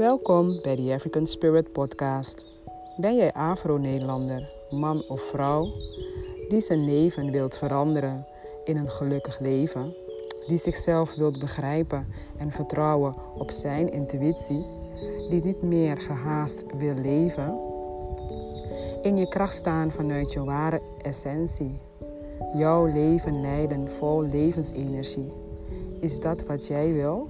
Welkom bij de African Spirit Podcast. Ben jij Afro-Nederlander, man of vrouw, die zijn leven wilt veranderen in een gelukkig leven, die zichzelf wilt begrijpen en vertrouwen op zijn intuïtie, die niet meer gehaast wil leven, in je kracht staan vanuit je ware essentie, jouw leven leiden vol levensenergie. Is dat wat jij wil?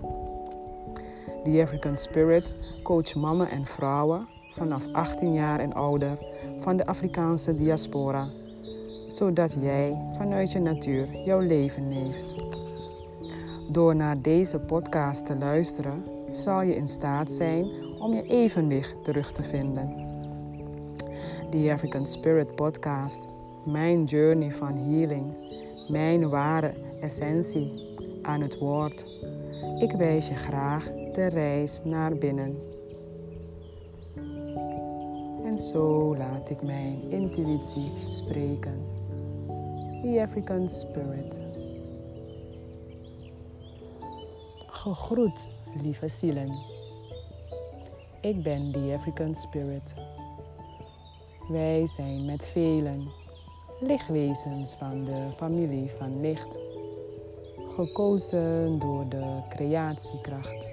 The African Spirit coach mannen en vrouwen vanaf 18 jaar en ouder van de Afrikaanse diaspora, zodat jij vanuit je natuur jouw leven leeft. Door naar deze podcast te luisteren, zal je in staat zijn om je evenwicht terug te vinden. The African Spirit Podcast, mijn journey van healing, mijn ware essentie aan het woord. Ik wijs je graag de reis naar binnen. En zo laat ik mijn intuïtie spreken. The African Spirit. Gegroet, lieve zielen. Ik ben the African Spirit. Wij zijn met velen lichtwezens van de familie van licht, gekozen door de creatiekracht.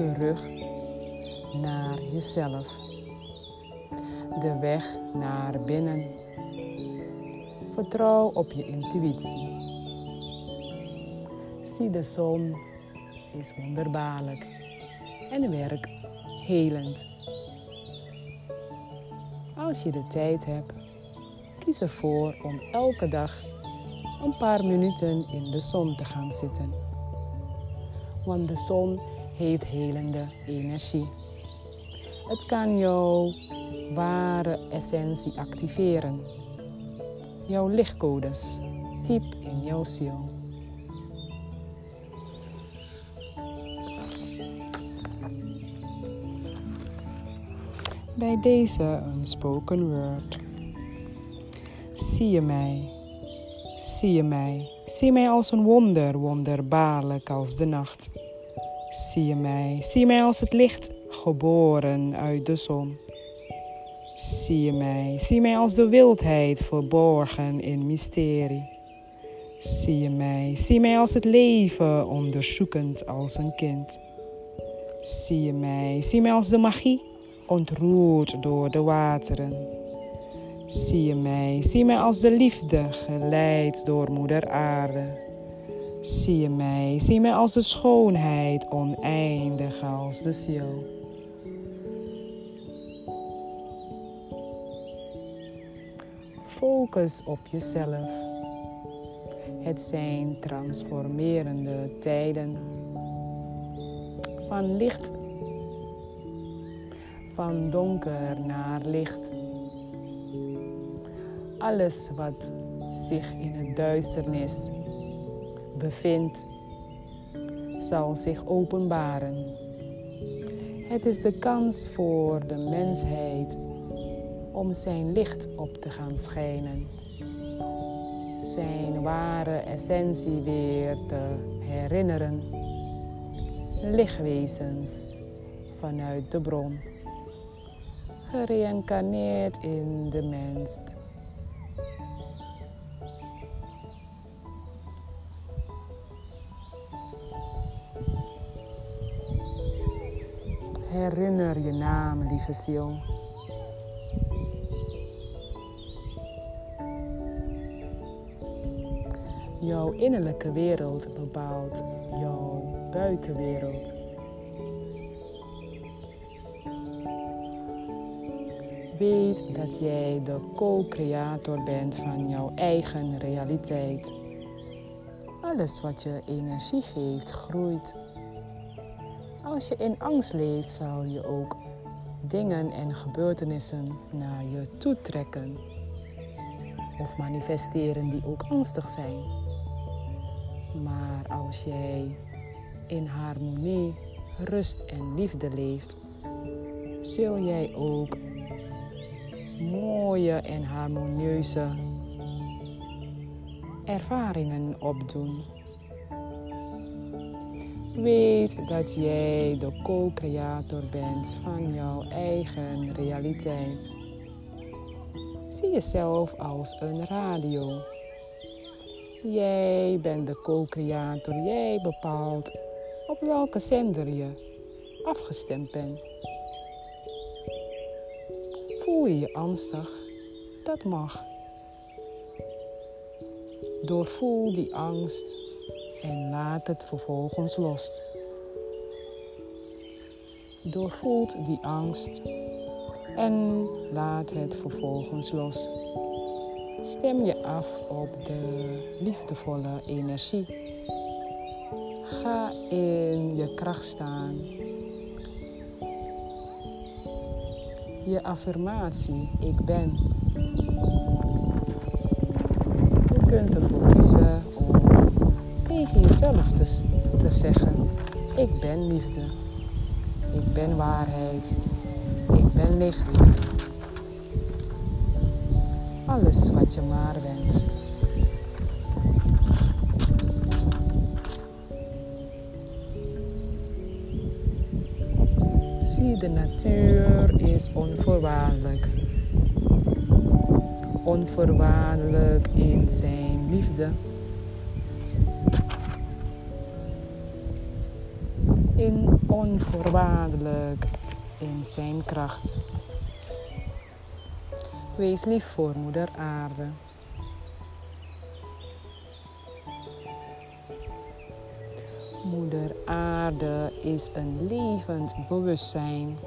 Terug naar jezelf. De weg naar binnen. Vertrouw op je intuïtie. Zie de zon is wonderbaarlijk en werkt helend. Als je de tijd hebt, kies ervoor om elke dag een paar minuten in de zon te gaan zitten. Want de zon heeft helende energie. Het kan jouw ware essentie activeren. Jouw lichtcodes diep in jouw ziel. Bij deze een spoken word. Zie je mij, zie je mij, zie mij als een wonder, wonderbaarlijk als de nacht. Zie je mij, zie mij als het licht, geboren uit de zon. Zie je mij, zie mij als de wildheid, verborgen in mysterie. Zie je mij, zie mij als het leven, onderzoekend als een kind. Zie je mij, zie mij als de magie, ontroerd door de wateren. Zie je mij, zie mij als de liefde, geleid door moeder aarde. Zie je mij, zie mij als de schoonheid, oneindig als de ziel. Focus op jezelf. Het zijn transformerende tijden van licht, van donker naar licht. Alles wat zich in het duisternis bevindt, zal zich openbaren. Het is de kans voor de mensheid om zijn licht op te gaan schijnen. Zijn ware essentie weer te herinneren. Lichtwezens vanuit de bron. Gereïncarneerd in de mens. Herinner je naam, lieve ziel. Jouw innerlijke wereld bepaalt jouw buitenwereld. Weet dat jij de co-creator bent van jouw eigen realiteit. Alles wat je energie geeft, groeit. Als je in angst leeft, zal je ook dingen en gebeurtenissen naar je toe trekken. Of manifesteren die ook angstig zijn. Maar als jij in harmonie, rust en liefde leeft, zul jij ook mooie en harmonieuze ervaringen opdoen. Weet dat jij de co-creator bent van jouw eigen realiteit. Zie jezelf als een radio. Jij bent de co-creator. Jij bepaalt op welke zender je afgestemd bent. Voel je je angstig? Dat mag. Doorvoel die angst en laat het vervolgens los. Doorvoelt die angst en laat het vervolgens los. Stem je af op de liefdevolle energie. Ga in je kracht staan. Je affirmatie, ik ben. Je kunt ervoor kiezen tegen jezelf te, te zeggen, ik ben liefde. Ik ben waarheid. Ik ben licht. Alles wat je maar wenst. Zie, de natuur is onvoorwaardelijk. Onvoorwaardelijk in zijn liefde. In onvoorwaardelijk in zijn kracht. Wees lief voor Moeder Aarde. Moeder Aarde is een levend bewustzijn.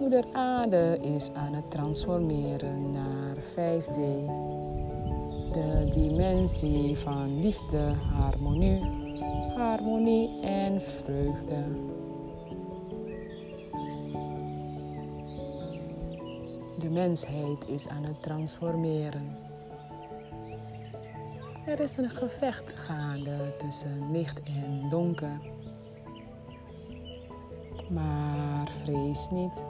Moeder Aarde is aan het transformeren naar 5D. De dimensie van liefde, harmonie, harmonie en vreugde. De mensheid is aan het transformeren. Er is een gevecht gaande tussen licht en donker. Maar vrees niet.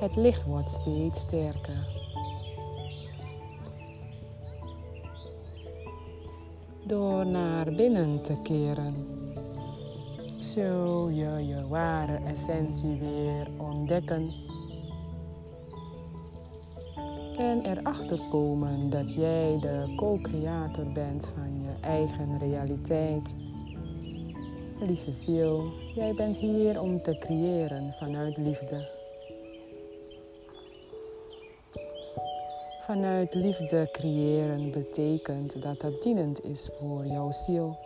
Het licht wordt steeds sterker. Door naar binnen te keren, zul je je ware essentie weer ontdekken en erachter komen dat jij de co-creator bent van je eigen realiteit. Lieve ziel, jij bent hier om te creëren vanuit liefde. Vanuit liefde creëren betekent dat dat dienend is voor jouw ziel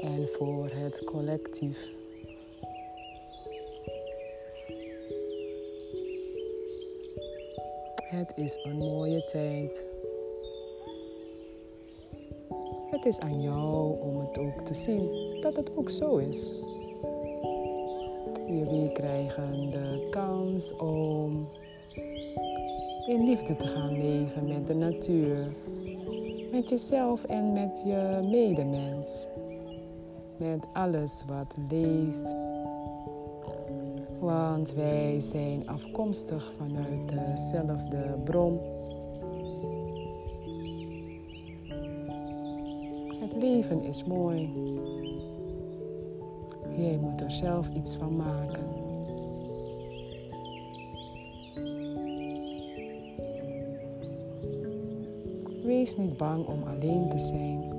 en voor het collectief. Het is een mooie tijd. Het is aan jou om het ook te zien dat het ook zo is. Jullie krijgen de kans om in liefde te gaan leven met de natuur, met jezelf en met je medemens, met alles wat leeft want wij zijn afkomstig vanuit dezelfde bron. Het leven is mooi. Jij moet er zelf iets van maken. Niet bang om alleen te zijn.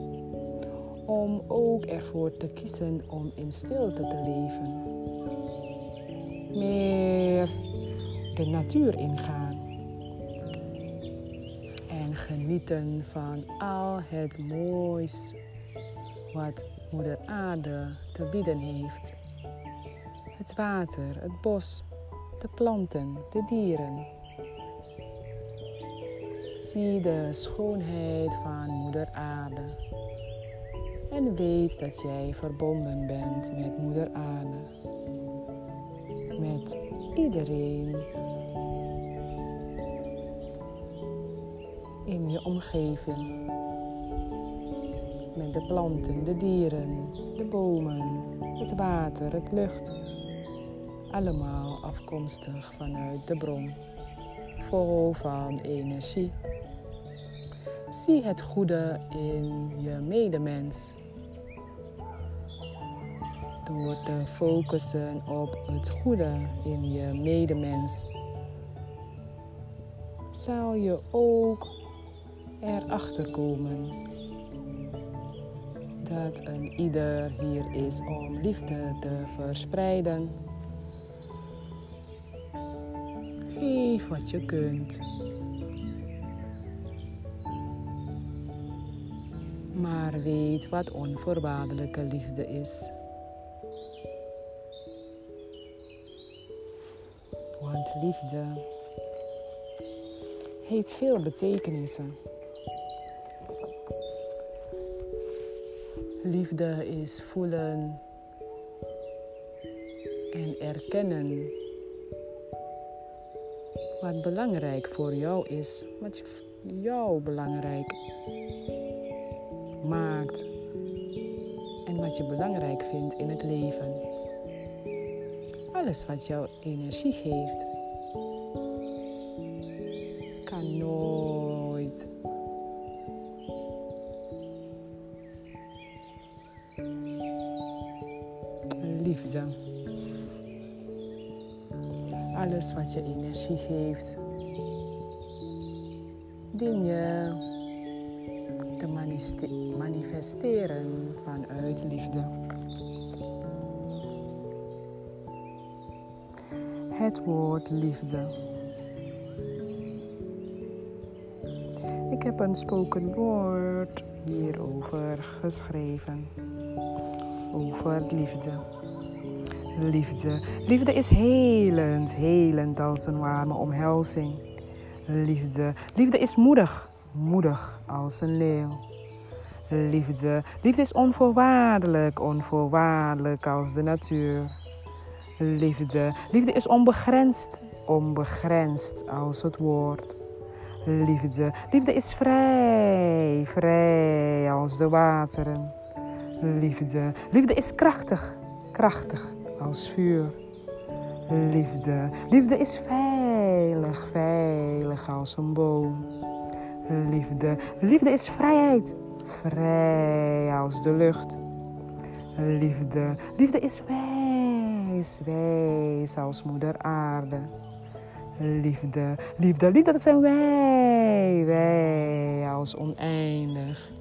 Om ook ervoor te kiezen om in stilte te leven meer de natuur ingaan. En genieten van al het moois wat Moeder Aarde te bieden heeft. Het water, het bos, de planten, de dieren. Zie de schoonheid van Moeder Aarde. En weet dat jij verbonden bent met Moeder Aarde met iedereen in je omgeving. Met de planten, de dieren, de bomen, het water, het lucht. Allemaal afkomstig vanuit de bron, vol van energie. Zie het goede in je medemens. Door te focussen op het goede in je medemens, zal je ook erachter komen dat een ieder hier is om liefde te verspreiden. Geef wat je kunt. Maar weet wat onvoorwaardelijke liefde is. Want liefde heeft veel betekenissen. Liefde is voelen en erkennen wat belangrijk voor jou is, wat jou belangrijk maakt en wat je belangrijk vindt in het leven. Alles wat jou energie geeft, kan nooit liefde. Alles wat je energie geeft, te manifesteren vanuit liefde. Het woord liefde. Ik heb een spoken woord hierover geschreven. Over liefde. Liefde. Liefde is helend, helend als een warme omhelzing. Liefde. Liefde is moedig, moedig als een leeuw. Liefde. Liefde is onvoorwaardelijk, onvoorwaardelijk als de natuur. Liefde. Liefde is onbegrensd, onbegrensd als het woord. Liefde. Liefde is vrij, vrij als de wateren. Liefde. Liefde is krachtig, krachtig als vuur. Liefde. Liefde is veilig, veilig als een boom. Liefde. Liefde is vrijheid, vrij als de lucht. Liefde. Liefde is wijs, wijs als moeder aarde. Liefde, liefde, liefde, dat zijn wij, wij als oneindig.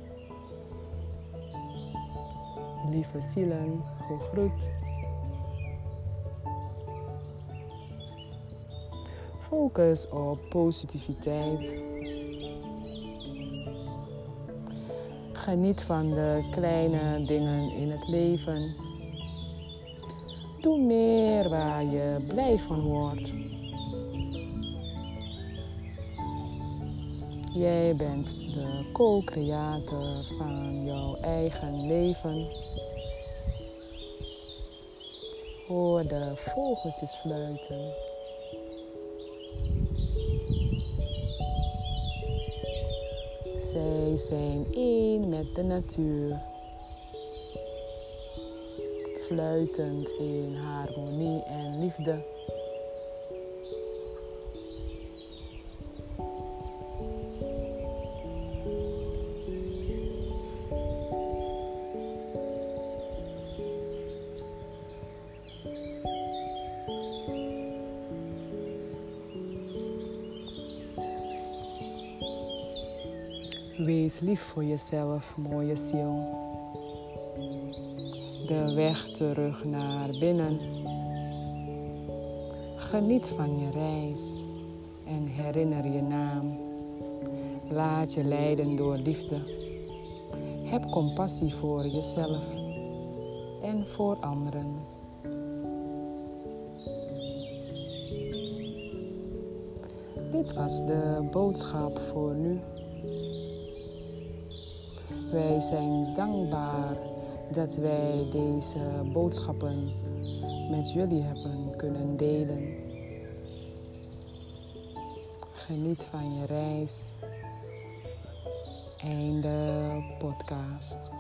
Lieve zielen, gegroet. Focus op positiviteit. Geniet van de kleine dingen in het leven. Doe meer waar je blij van wordt. Jij bent de co-creator van jouw eigen leven. Hoor de vogeltjes fluiten. Zij zijn één met de natuur. Fluitend in harmonie en liefde. Wees lief voor jezelf, mooie ziel. De weg terug naar binnen. Geniet van je reis en herinner je naam. Laat je leiden door liefde. Heb compassie voor jezelf en voor anderen. Dit was de boodschap voor nu. Wij zijn dankbaar dat wij deze boodschappen met jullie hebben kunnen delen. Geniet van je reis. Einde podcast.